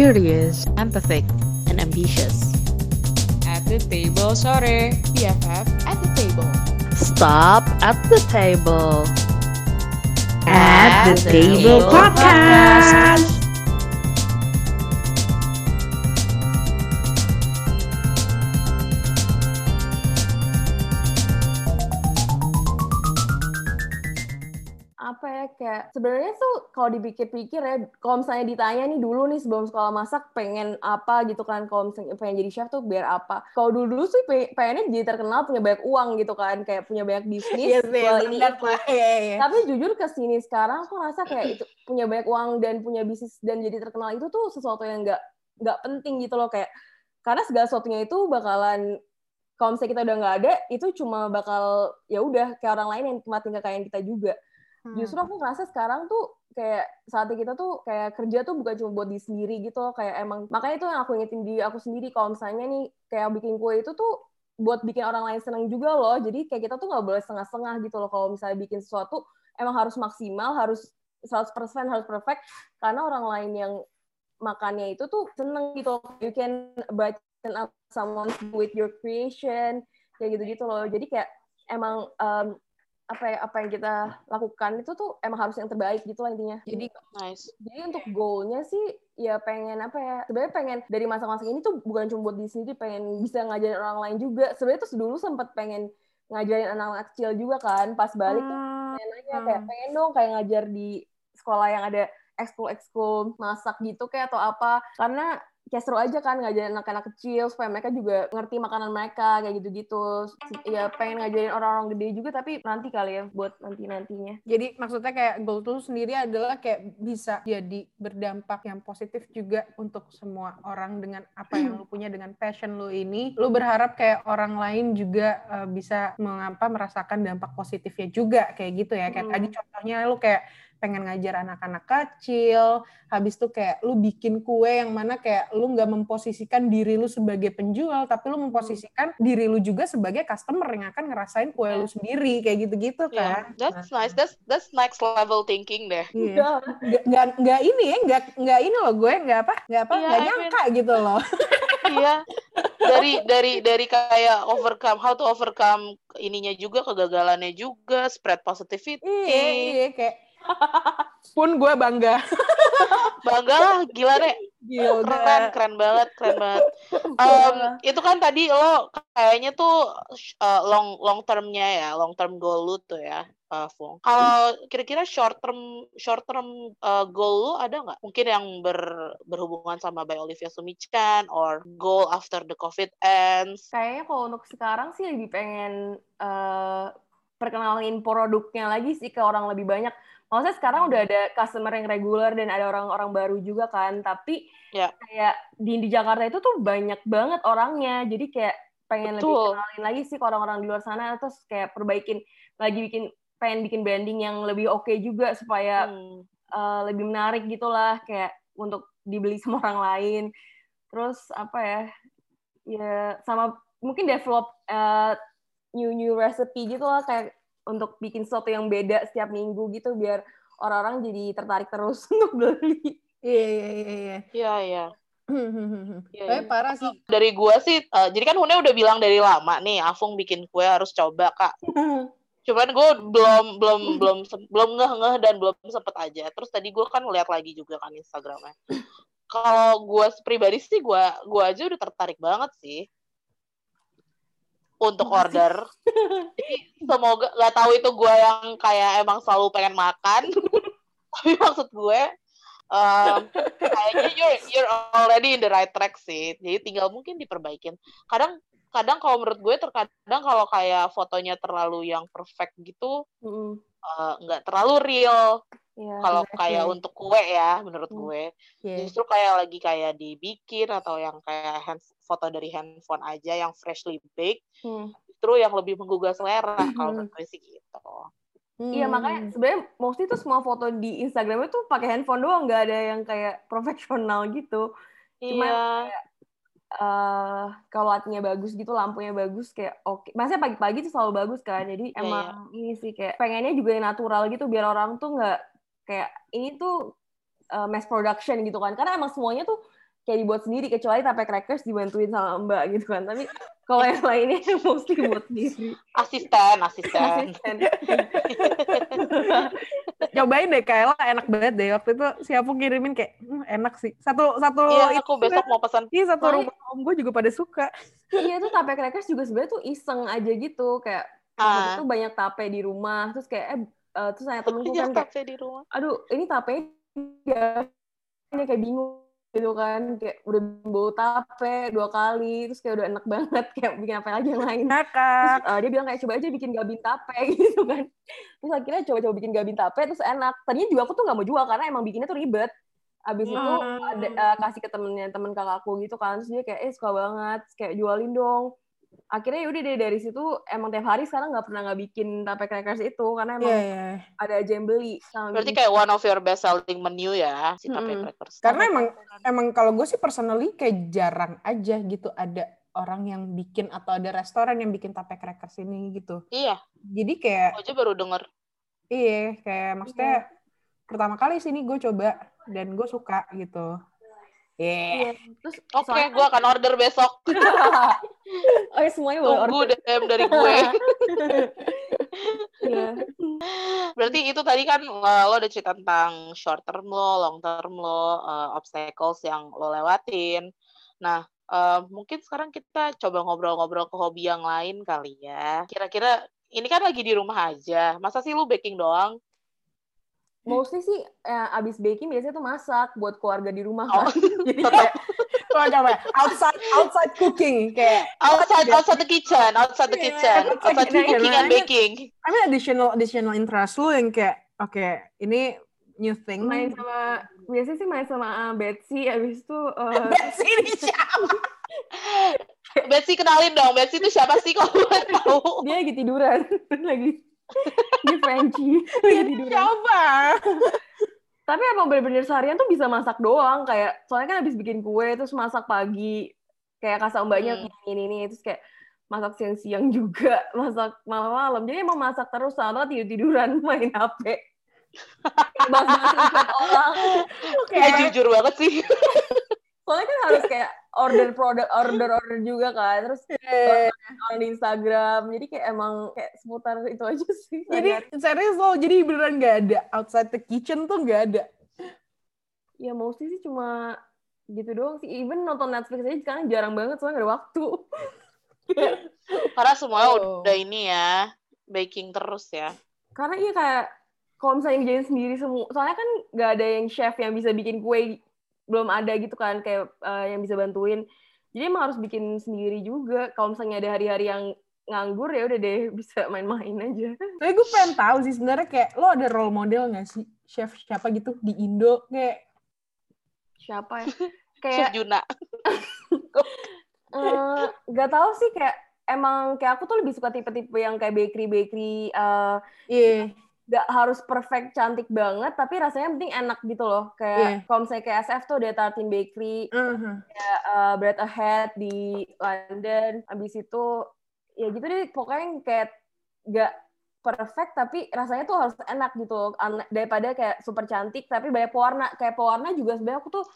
curious, empathic, and ambitious. At the table sore, BFF at the table. Stop at the table. At the Table Podcast. apa kayak sebenarnya tuh kalau dipikir-pikir ya kalau misalnya ditanya nih dulu nih sebelum sekolah masak pengen apa gitu kan kalau misalnya pengen jadi chef tuh biar apa kalau dulu dulu sih pe- pengennya jadi terkenal punya banyak uang gitu kan kayak punya banyak bisnis sih, jual ini itu. lah. Iya, iya. tapi jujur ke sini sekarang aku rasa kayak itu punya banyak uang dan punya bisnis dan jadi terkenal itu tuh sesuatu yang nggak nggak penting gitu loh kayak karena segala sesuatunya itu bakalan kalau misalnya kita udah nggak ada itu cuma bakal ya udah kayak orang lain yang cuma tinggal kayak kita juga. Justru aku ngerasa sekarang tuh kayak saatnya kita tuh kayak kerja tuh bukan cuma buat diri sendiri gitu kayak emang makanya itu yang aku ingetin di aku sendiri. Kalau misalnya nih kayak bikin kue itu tuh buat bikin orang lain seneng juga loh. Jadi kayak kita tuh nggak boleh setengah-setengah gitu loh. Kalau misalnya bikin sesuatu emang harus maksimal harus 100% harus perfect. Karena orang lain yang makannya itu tuh seneng gitu you can brighten up someone with your creation kayak gitu-gitu loh. Jadi kayak emang um, apa ya, apa yang kita lakukan itu tuh emang harus yang terbaik gitu lah intinya. Jadi Nice. Jadi untuk goalnya sih ya pengen apa ya sebenarnya pengen dari masak-masak ini tuh bukan cuma buat diri sendiri pengen bisa ngajarin orang lain juga sebenarnya tuh dulu sempet pengen ngajarin anak-anak kecil juga kan pas balik tuh Hmm, pengen nanya kayak pengen dong kayak ngajar di sekolah yang ada ekskul-ekskul masak gitu kayak atau apa karena kayak seru aja kan ngajarin anak-anak kecil supaya mereka juga ngerti makanan mereka kayak gitu-gitu ya pengen ngajarin orang-orang gede juga tapi nanti kali ya buat nanti-nantinya Jadi maksudnya kayak goal tuh sendiri adalah kayak bisa jadi berdampak yang positif juga untuk semua orang dengan apa yang lu punya dengan passion lu ini. Lu berharap kayak orang lain juga eh, bisa mengapa merasakan dampak positifnya juga kayak gitu ya. Kayak Hmm. tadi contohnya lu kayak pengen ngajar anak-anak kecil, habis tuh kayak lu bikin kue yang mana kayak lu nggak memposisikan diri lu sebagai penjual, tapi lu memposisikan diri lu juga sebagai customer yang akan ngerasain kue lu sendiri kayak gitu-gitu Yeah, kan. that's nice. That's that's next level thinking deh. Iya. udah Nggak, ini ya, nggak, nggak ini loh gue, nggak apa, nggak apa, Iya, nggak I nyangka gitu loh. Iya. Dari dari dari kayak overcome how to overcome ininya juga kegagalannya juga spread positivity. iya, iya, kayak pun gue bangga. Bangga lah, gila deh. Gila. Keren, keren banget, keren banget. Em, itu kan tadi lo kayaknya tuh uh, long long termnya ya, long term goal lu tuh ya, uh, Fung. Kalau kira-kira short term short term uh, goal lu ada nggak? Mungkin yang ber, berhubungan sama by Olivia Sumichan or goal after the COVID ends. kayaknya kalau untuk sekarang sih lebih pengen eh, perkenalin produknya lagi sih ke orang lebih banyak. Maksudnya sekarang udah ada customer yang reguler dan ada orang-orang baru juga kan, tapi Ya. kayak di, di Jakarta itu tuh banyak banget orangnya, jadi kayak pengen lebih Betul. kenalin lagi sih ke orang-orang di luar sana, terus kayak perbaikin lagi bikin pengen bikin branding yang lebih oke juga supaya Hmm. eh, lebih menarik gitulah kayak untuk dibeli sama orang lain. Terus apa ya? Ya sama mungkin develop eh, new new recipe gitu lah kayak untuk bikin sesuatu yang beda setiap minggu gitu biar orang-orang jadi tertarik terus untuk beli. Iya, iya, iya, iya. Iya, iya. Iya, Tapi iya. parah sih. Dari gua sih, uh, jadi kan Hune udah bilang dari lama nih, Afung bikin kue harus coba kak. Cuman gue belum belum belum belum ngeh ngeh dan belum sempet aja. Terus tadi gue kan lihat lagi juga kan Instagramnya. Kalau gue pribadi sih gue gua aja udah tertarik banget sih untuk order. Jadi semoga nggak tahu itu gue yang kayak emang selalu pengen makan. Tapi maksud gue um, kayaknya you're you're already in the right track sih. Jadi tinggal mungkin diperbaikin. Kadang kadang kalau menurut gue terkadang kalau kayak fotonya terlalu yang perfect gitu Mm-mm. eh, nggak terlalu real Iya, kalau exactly. kayak untuk kue ya menurut Hmm. gue Iya. justru kayak lagi kayak dibikin atau yang kayak hand, foto dari handphone aja yang freshly baked Hmm. justru yang lebih menggugah selera kalau menurut gue sih gitu Iya makanya sebenarnya mostly tuh semua foto di Instagram itu pakai handphone doang, nggak ada yang kayak profesional gitu. Cuma iya eh kalau bagus gitu, lampunya bagus kayak oke. Maksudnya pagi-pagi tuh selalu bagus kan. Jadi Iya, emang ini sih kayak pengennya juga yang natural gitu biar orang tuh nggak kayak ini tuh eh, mass production gitu kan. Karena emang semuanya tuh kayak dibuat sendiri kecuali tape crackers dibantuin sama mbak gitu kan tapi kalau yang lainnya mostly buat sendiri Asisten, asisten. asisten Cobain deh Kayla enak banget deh waktu itu siapa kirimin kayak "Hmm, enak sih. Satu satu Iya, aku itu besok mau pesan. Iya satu Soalnya- rumah om gue juga pada suka. iya tuh tape crackers juga sebenarnya tuh iseng aja gitu kayak waktu Ah. itu banyak tape di rumah terus kayak eh eh, terus saya temenku kan kayak tape di rumah. aduh ini tape ini kayak bingung gitu kan kayak udah bau tape dua kali terus kayak udah enak banget kayak bikin apa lagi yang lain. Terus Ngakak. uh, dia bilang kayak coba aja bikin gabin tape gitu kan. Terus akhirnya coba-coba bikin gabin tape terus enak. Tadinya juga aku tuh nggak mau jual karena emang bikinnya tuh ribet. Abis itu ada uh, kasih ke temennya temen kakakku gitu kan. Terus dia kayak eh suka banget Terus kayak jualin dong akhirnya yaudah deh dari situ emang tiap hari sekarang nggak pernah nggak bikin tape crackers itu karena emang Iya, iya. ada aja yang beli sama Berarti bikin- kayak one of your best selling menu ya, si tape Mm-mm. crackers. Karena emang emang kalau gue sih personally kayak jarang aja gitu ada orang yang bikin atau ada restoran yang bikin tape crackers ini gitu. Iya, Jadi kayak aku aja baru denger. iya kayak maksudnya pertama kali sini gue coba dan gue suka gitu. Iya. Iya. Terus Oke, soalnya gue akan order besok. oh ya semuanya boleh Tunggu order. DM dari gue. Iya. Berarti itu tadi kan uh, lo udah cerita tentang short term lo, long term lo, uh, obstacles yang lo lewatin. Nah, uh, mungkin sekarang kita coba ngobrol-ngobrol ke hobi yang lain kali ya. Kira-kira ini kan lagi di rumah aja. Masa sih lu baking doang? Mostly sih eh, abis baking biasanya tuh masak buat keluarga di rumah Oh, kan. Jadi kayak coba outside outside cooking kayak Outside, outside the kitchen, outside the Iya, kitchen, outside outside the cooking and kitchen. baking. I mean additional additional interest lu yang kayak oke ini new thing main sama biasanya sih main sama uh, Betsy abis itu eh, Betsy ini siapa? Betsy kenalin dong, Betsy itu siapa sih kalau tahu? dia lagi tiduran lagi di Frenchie lagi tiduran. Siapa? Tapi emang bener-bener seharian tuh bisa masak doang kayak soalnya kan habis bikin kue terus masak pagi kayak kasih mbaknya Hmm. ini ini terus kayak masak siang-siang juga masak malam-malam jadi emang masak terus sama tidur tiduran main HP bahas-bahas chat orang Kayak jujur banget sih. Soalnya kan harus kayak order produk order order juga kan. Terus Eh, orang di Instagram. Jadi kayak emang kayak seputar itu aja sih. Jadi serius loh, jadi beneran nggak ada. Outside the kitchen tuh nggak ada. ya mostly sih cuma gitu doang sih. Even nonton Netflix aja sekarang jarang banget soalnya gak ada waktu. Karena semuanya Oh. udah ini ya, baking terus ya. karena iya kayak kalau misalnya ngerjain sendiri semua soalnya kan nggak ada yang chef yang bisa bikin kue belum ada gitu kan kayak eh, yang bisa bantuin. Jadi emang harus bikin sendiri juga. Kalau misalnya ada hari-hari yang nganggur ya udah deh bisa main-main aja. Tapi gue pengen tahu sih sebenarnya kayak lo ada role model nggak sih? Chef siapa gitu di Indo kayak? Siapa ya? Chef kayak Juna. eh, nggak tahu sih kayak emang kayak aku tuh lebih suka tipe-tipe yang kayak bakery bakery eh, iya nggak harus perfect cantik banget tapi rasanya penting enak gitu loh kayak Iya. kalau misalnya kayak SF tuh ada Tartin Bakery uh-huh. uh, Bread Ahead di London. Abis itu ya gitu deh pokoknya yang kayak gak perfect tapi rasanya tuh harus enak gitu An- daripada kayak super cantik tapi banyak pewarna kayak pewarna juga sebenarnya aku tuh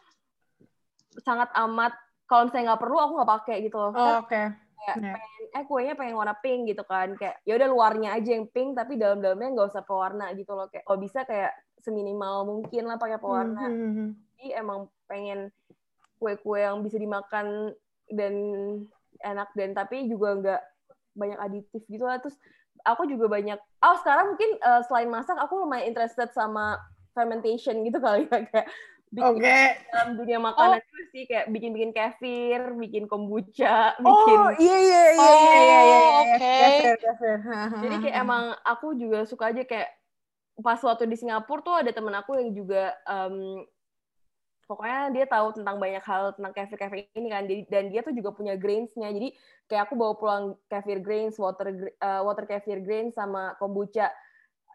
sangat amat kalau misalnya nggak perlu aku nggak pakai gitu loh oh, oke Kan Kayak pengen, eh kuenya pengen warna pink gitu kan. Kayak ya udah luarnya aja yang pink tapi dalam-dalamnya nggak usah pewarna gitu loh. Kayak kalau bisa kayak seminimal mungkin lah pakai pewarna. Mhm. jadi emang pengen kue-kue yang bisa dimakan dan enak dan tapi juga nggak banyak aditif gitu lah. Terus aku juga banyak oh sekarang mungkin eh, selain masak aku lumayan interested sama fermentation gitu kali ya kayak bikin oke. dalam dunia makanan juga sih kayak bikin-bikin kefir, bikin kombucha, bikin oh iya iya iya iya iya iya iya. Oh, oke. Kefir, kefir. jadi kayak emang aku juga suka aja kayak pas waktu di Singapura tuh ada temen aku yang juga em, pokoknya dia tahu tentang banyak hal tentang kefir kefir ini kan. Jadi dan dia tuh juga punya grainsnya jadi kayak aku bawa pulang kefir grains water eh, water kefir grains sama kombucha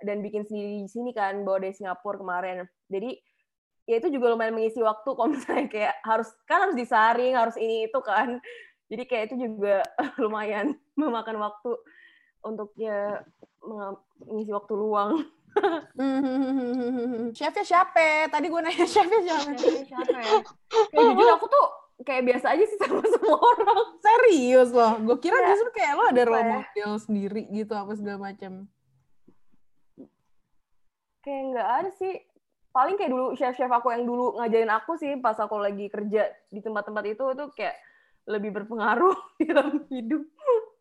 dan bikin sendiri di sini kan bawa dari Singapura kemarin. Jadi ya itu juga lumayan mengisi waktu kalau misalnya kayak harus kan harus disaring harus ini itu kan jadi kayak itu juga lumayan memakan waktu untuk ya mengisi waktu luang Mhm. chefnya siapa tadi gue nanya chefnya siapa siapa ya? Kayak jujur aku tuh kayak biasa aja sih sama semua orang. Serius loh, gue kira Kayak, justru kayak lo ada role ya? model sendiri gitu apa segala macam. Kayak nggak ada sih. Paling kayak dulu chef-chef aku yang dulu ngajarin aku sih pas aku lagi kerja di tempat-tempat itu itu kayak lebih berpengaruh di dalam hidup.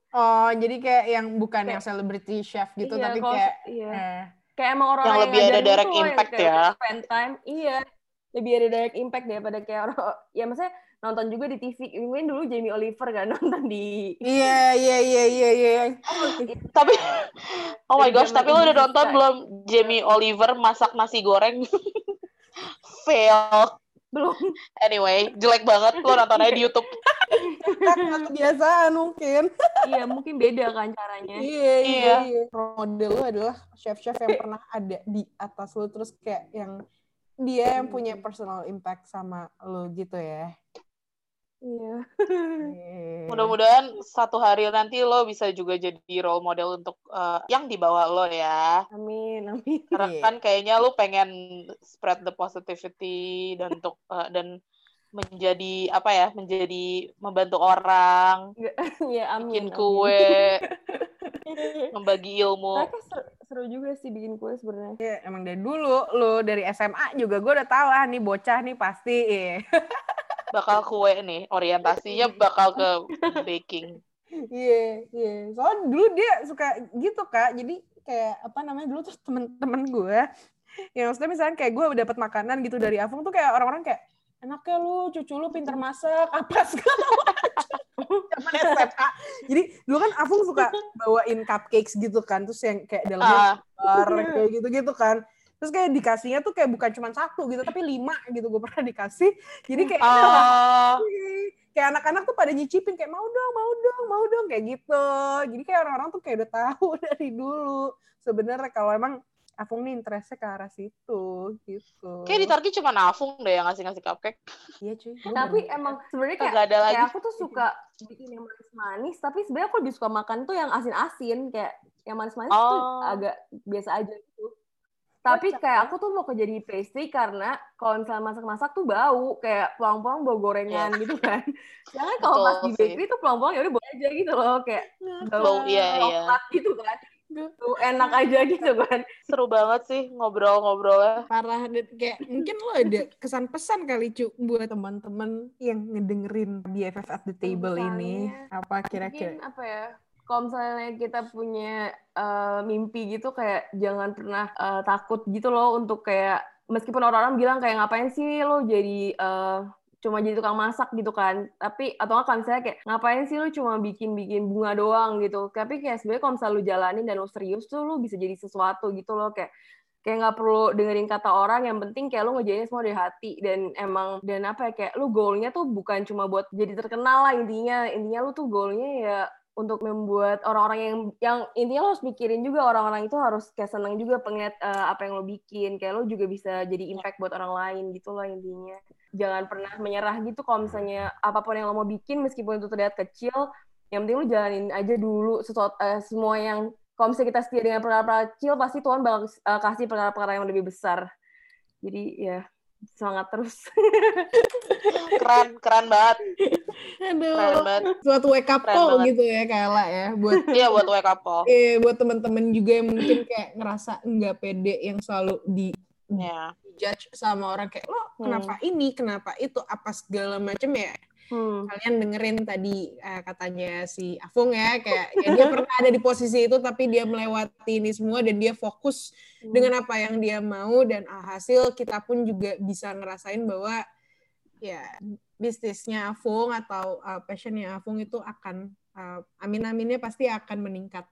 Oh, jadi kayak yang bukan Kayak- yang celebrity chef gitu, Iya, tapi kalau- kayak iya. eh, kayak emang orang Yang lebih ada direct tuh yang impact ya. spend time iya lebih ada direct impact daripada kayak orang ya maksudnya nonton juga di TV mungkin dulu Jamie Oliver kan nonton di iya iya iya iya iya. Tapi oh my gosh, tapi lo udah nonton belum Jamie Oliver masak nasi goreng? Fail. belum Anyway, jelek banget lo nonton aja di YouTube. Kan kebiasaan mungkin. iya mungkin beda kan caranya Iya iya Iya. iya. Role model lo adalah chef-chef yang pernah ada di atas lo terus kayak yang dia yang punya personal impact sama lo gitu ya. Iya Iya. Mudah-mudahan satu hari nanti lo bisa juga jadi role model untuk eh, yang di bawah lo ya. amin amin Karena Iya. kan kayaknya lo pengen spread the positivity dan untuk eh, dan menjadi apa ya menjadi membantu orang ya amin bikin amin. kue membagi ilmu Tapi kayak seru, seru juga sih bikin kue sebenarnya Iya, emang dari dulu lo dari SMA juga gue udah tahu lah nih bocah nih pasti iya. bakal kue nih orientasinya bakal ke baking. Iya, iya. Soalnya dulu dia suka gitu kak. Jadi kayak apa namanya dulu tuh temen-temen gue yang maksudnya misalnya kayak gue dapat makanan gitu dari Afung tuh kayak orang-orang kayak enaknya lu cucu lu pinter masak apa segala macam. Zaman SMA jadi dulu kan Afung suka bawain cupcakes gitu kan terus yang kayak dalamnya bar kayak gitu-gitu kan terus kayak dikasihnya tuh kayak bukan cuma satu gitu tapi lima gitu gue pernah dikasih. Jadi kayak ah kayak anak-anak tuh pada nyicipin kayak mau dong mau dong mau dong kayak gitu. Jadi kayak orang-orang tuh kayak udah tahu dari dulu sebenarnya kalau emang Afung nih interestnya ke arah situ gitu. Kayak di Tarki cuma Nafung deh yang ngasih-ngasih cupcake. Iya cuy. Tapi bener. emang sebenarnya kayak ada lagi. kayak aku tuh suka bikin yang manis-manis tapi sebenarnya aku lebih suka makan tuh yang asin-asin kayak yang manis-manis tuh Oh. agak biasa aja gitu tapi Kocak kayak ya. aku tuh mau ke jadi pastry karena kalau misalnya masak-masak tuh bau kayak pulang-pulang bau gorengan gitu kan. Sedangkan kalau pas di Betul sih. bakery tuh pulang-pulang ya udah boleh aja gitu loh kayak Bau, iya, iya. gitu kan. Tuh enak aja gitu kan. Seru banget sih ngobrol-ngobrolnya. Parah dan kayak mungkin lo ada kesan pesan kali cu buat teman-teman yang ngedengerin BFF at the table ini. Pesannya apa kira-kira? mungkin apa ya kalau misalnya kita punya eh, mimpi gitu kayak jangan pernah eh, takut gitu loh untuk kayak meskipun orang-orang bilang kayak ngapain sih lo jadi eh, cuma jadi tukang masak? gitu kan. Tapi atau nggak kalau misalnya kayak ngapain sih lo cuma bikin-bikin bunga doang? gitu. Tapi kayak sebenarnya kalau misalnya lo jalanin dan lo serius tuh lo bisa jadi sesuatu gitu loh. Kayak kayak nggak perlu dengerin kata orang yang penting kayak lo ngejalannya semua dari hati. Dan emang dan apa ya kayak lo goalnya tuh bukan cuma buat jadi terkenal lah intinya. Intinya lo tuh goalnya ya untuk membuat orang-orang yang yang intinya lo harus mikirin juga orang-orang itu harus kayak seneng juga pengen eh, apa yang lo bikin. Kayak lo juga bisa jadi impact buat orang lain gitu loh intinya. Jangan pernah menyerah gitu kalau misalnya apa pun yang lo mau bikin meskipun itu terlihat kecil yang penting lo jalanin aja dulu sesuatu eh, semua yang kalau misalnya kita setia dengan perkara-perkara kecil pasti Tuhan bakal eh, kasih perkara-perkara yang lebih besar. Jadi ya semangat terus. Keren keren banget aduh keren banget. suatu wake up Keren call banget. gitu ya Kayla ya buat iya buat wake up call. Eh buat teman-teman juga yang mungkin kayak ngerasa nggak pede yang selalu di ya judge sama orang kayak lo kenapa ini kenapa itu apa segala macam ya? Hmm. kalian dengerin tadi eh, katanya si Afung ya kayak ya dia pernah ada di posisi itu tapi dia melewati ini semua dan dia fokus dengan apa yang dia mau dan hasil kita pun juga bisa ngerasain bahwa ya bisnisnya Afung atau uh, passionnya Afung itu akan uh, amin-aminnya pasti akan meningkat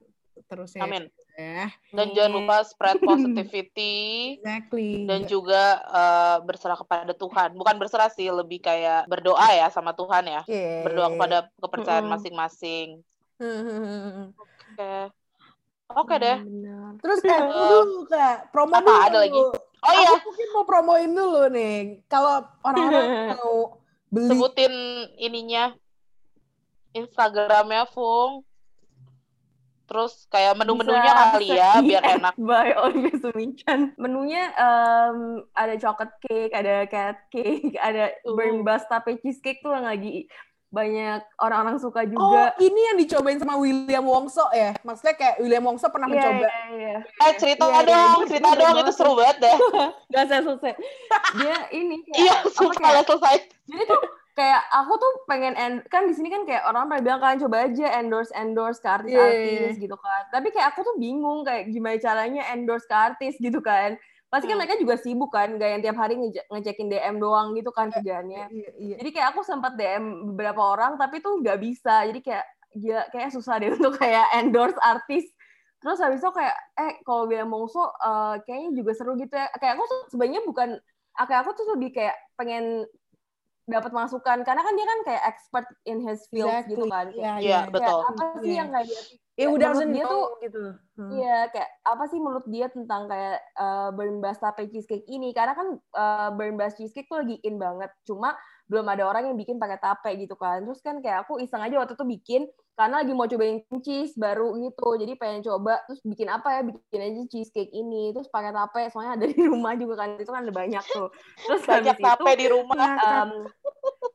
terus ya. amin Ya, dan jangan lupa spread positivity exactly. dan juga eh, berserah kepada Tuhan bukan berserah sih lebih kayak berdoa ya sama Tuhan ya Yeah. berdoa kepada kepercayaan masing-masing oke oke deh benar Terus eh, tunggu dulu kak, promo Apa, dulu. ada lagi? oh iya Aku mungkin mau promoin dulu nih. Kalau orang-orang mau beli sebutin ininya Instagramnya Fung Terus kayak menu-menunya kali ya, set biar enak. by Olivia Sumichan. Menunya em, ada chocolate cake, ada carrot cake, ada Uh. burn tape cheesecake tuh yang lagi banyak orang-orang suka Oh, juga. ini yang dicobain sama William Wongso ya? Maksudnya kayak William Wongso pernah Iya, mencoba. iya, iya. Eh cerita Iya, iya, dong, dia- cerita dia dong, itu seru banget deh. Gak saya selesai. Dia ini kayak, Iya, sumpah lah selesai. jadi tuh kayak aku tuh pengen end, kan di sini kan kayak orang pada bilang kan coba aja endorse endorse ke artis-artis gitu kan. Tapi kayak aku tuh bingung kayak gimana caranya endorse ke artis gitu kan. Pasti kan Hmm. mereka juga sibuk kan, gak yang tiap hari nge- ngecekin DM doang gitu kan kerjaannya. Iya, iya. Jadi kayak aku sempat DM beberapa orang tapi tuh nggak bisa. Jadi kayak gila kayak susah deh untuk kayak endorse artis. Terus habis itu kayak eh kalau William Mongso eh, kayaknya juga seru gitu ya. Kayak aku sebenarnya bukan kayak aku tuh lebih kayak pengen dapat masukan karena kan dia kan kayak expert in his field Exactly. gitu kan. Iya, Kayak, Iya, betul. apa sih Iya. yang kayak dia menurut doesn't dia know tuh gitu. Hmm. Iya, kayak apa sih menurut dia tentang kayak uh, burn bust tape cheesecake ini? Karena kan uh, burn bust cheesecake tuh lagi in banget. Cuma belum ada orang yang bikin pakai tape gitu kan. Terus kan kayak aku iseng aja waktu itu bikin karena lagi mau cobain cheese baru gitu. Jadi pengen coba terus bikin apa ya? Bikin aja cheesecake ini. Terus pakai tape soalnya ada di rumah juga kan. Itu kan ada banyak tuh. Terus Banyak habis itu, tape di rumah. um,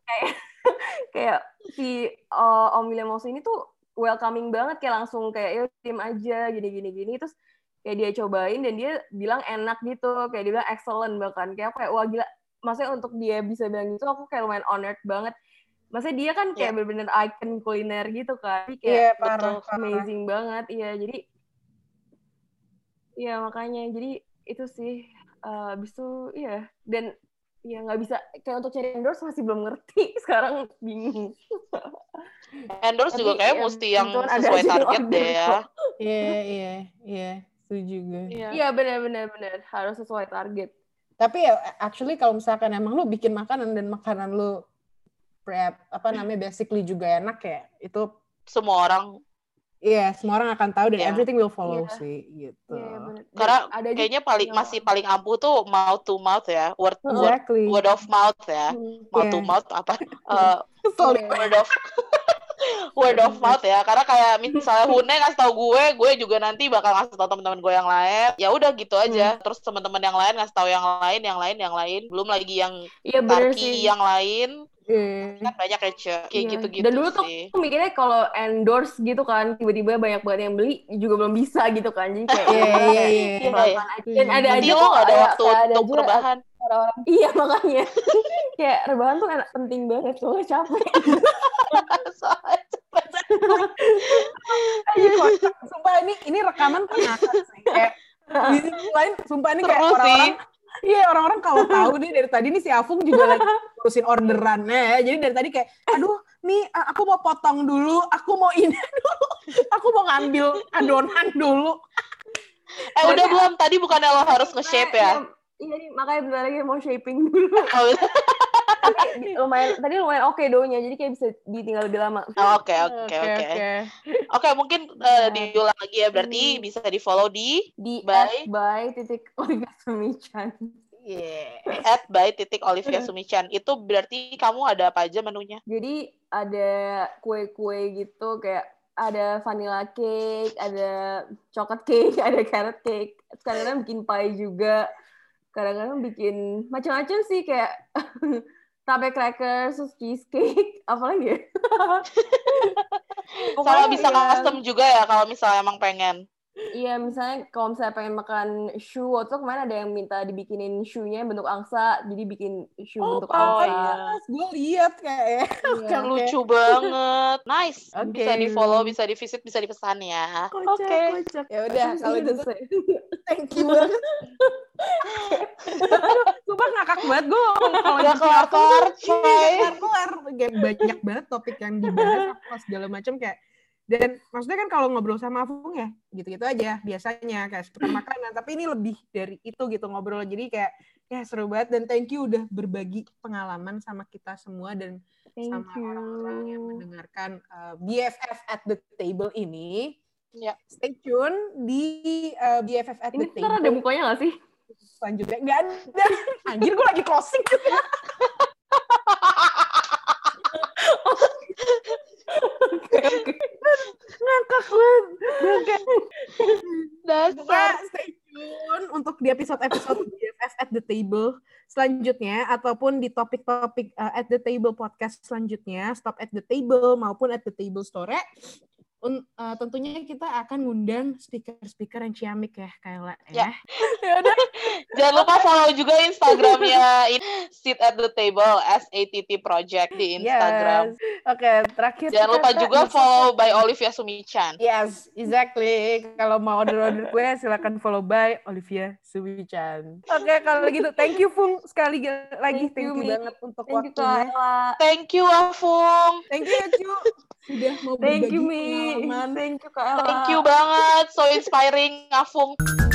kayak kayak si uh, Om William Mouse ini tuh welcoming banget kayak langsung kayak yuk tim aja gini gini gini terus kayak dia cobain dan dia bilang enak gitu kayak dia bilang excellent bahkan kayak aku kayak wah gila maksudnya untuk dia bisa bilang gitu aku kayak lumayan honored banget maksudnya dia kan kayak Iya. bener-bener icon kuliner gitu kan Jadi Iya, kayak parah, betul, parah. amazing banget iya jadi iya makanya jadi itu sih eh, abis itu iya dan ya nggak bisa kayak untuk cari endorse masih belum ngerti sekarang bingung Endorse Tapi juga kayak ya, mesti yang sesuai target deh ya. Iya, iya, iya. Setuju gue. Iya. iya benar-benar benar harus sesuai target Tapi ya actually kalau misalkan emang lu bikin makanan dan makanan lu prep apa namanya basically juga enak ya, itu Semua orang iya semua orang akan tahu dan Iya. everything will follow Iya. sih gitu. Iya, benar. Dan karena ada juga kayaknya paling yang- masih paling ampuh tuh mouth to mouth ya. Word word, Exactly. word of mouth ya. Hmm, Mouth to Iya. mouth apa? Eh, Kesel iya. word of word of mouth ya karena kayak misalnya Hune ngasih tau gue gue juga nanti bakal ngasih tau teman-teman gue yang lain ya udah gitu aja Hmm. terus teman-teman yang lain ngasih tau yang lain yang lain yang lain belum lagi yang iya benar Tarki sih yang lain Iya. kan banyak ya Ce. kayak Iya. gitu-gitu Dan dulu tuh sih aku mikirnya kalau endorse gitu kan tiba-tiba banyak banget yang beli juga belum bisa gitu kan. Jadi kayak Iya, ya udah, iya, kayak iya. Iya. Dan ada nanti aja lo kok gak ada waktu untuk aja rebahan orang-orang. Iya makanya. kayak rebahan tuh enak penting banget soalnya capek. Soalnya Iya, kocak. Sumpah ini ini rekaman tuh ngakak sih. Kayak di sisi lain, sumpah ini kayak orang-orang Iya orang-orang kalau tahu nih dari tadi nih si Afung juga lagi urusin orderannya ya. Jadi dari tadi kayak, aduh nih a- aku mau potong dulu, aku mau ini dulu, aku mau ngambil adonan dulu. eh udah belum tadi bukannya lo harus nge-shape ya Iya, Iya nih, makanya bentar lagi mau shaping dulu. Oh. Tapi di- lumayan, tadi lumayan oke doanya, jadi kayak bisa ditinggal lebih lama. Oke oke oke. Oke mungkin eh, diulang lagi ya berarti Hmm. bisa di follow di Di By- by, titik Olivia Semichan. Yeah. at by titik Olivia Sumichan itu berarti kamu ada apa aja menunya? Jadi ada kue-kue gitu kayak ada vanilla cake, ada chocolate cake, ada carrot cake. Kadang-kadang bikin pie juga. Kadang-kadang bikin macam-macam sih kayak tape crackers, terus cheesecake, apa lagi ya? Pokoknya bisa ya, custom juga ya kalau misalnya emang pengen. Iya, misalnya kalau misalnya pengen makan shoe, waktu itu kemarin ada yang minta dibikinin shoe-nya bentuk angsa, jadi bikin shoe Oh, bentuk oh, angsa. iya. Pas gue lihat kayak Iya. Kan lucu banget. Nice. Oke. Bisa di follow, bisa di visit, bisa dipesan ya. Oke. kocak. ya udah kalau gitu selesai. Thank you banget. Aduh, sumpah ngakak banget. Gue kalau Gak kelar-kelar, coy. kelar kayak banyak banget topik yang dibahas apa segala macam kayak dan maksudnya kan kalau ngobrol sama Afung ya gitu-gitu aja biasanya kayak seputar makanan. Tapi ini lebih dari itu gitu ngobrol. Jadi kayak ya seru banget. Dan thank you udah berbagi pengalaman sama kita semua dan Thank sama orang-orang yang mendengarkan uh, BFF at the table ini Ya. Stay tune di eh, uh, BFF at Ini the Ini ada mukanya nggak sih? Selanjutnya Gak ada. Anjir, gue lagi closing juga. Ngakak gue. Dasar. Stay tune untuk di episode-episode BFF at the table selanjutnya ataupun di topik-topik uh, at the table podcast selanjutnya, stop at the table maupun at the table store Un, uh, tentunya kita akan ngundang speaker-speaker yang ciamik ya, Kayla ya. Ya. Jangan lupa follow juga Instagramnya Sit at the Table SATT Project di Instagram. Yes. Oke, terakhir Jangan lupa kita- juga follow by Olivia Sumichan. Yes, exactly. Kalau mau order-order kue, silakan follow by Olivia Suwichan. Oke, kalau gitu, thank you Fung sekali lagi. Thank Thank, you, you, banget untuk Thank you waktunya. Ella. Thank you Afung. Thank you ya, Cu. Sudah mau Thank you Mi. Thank you Kak Ella. Thank you banget. So inspiring Afung.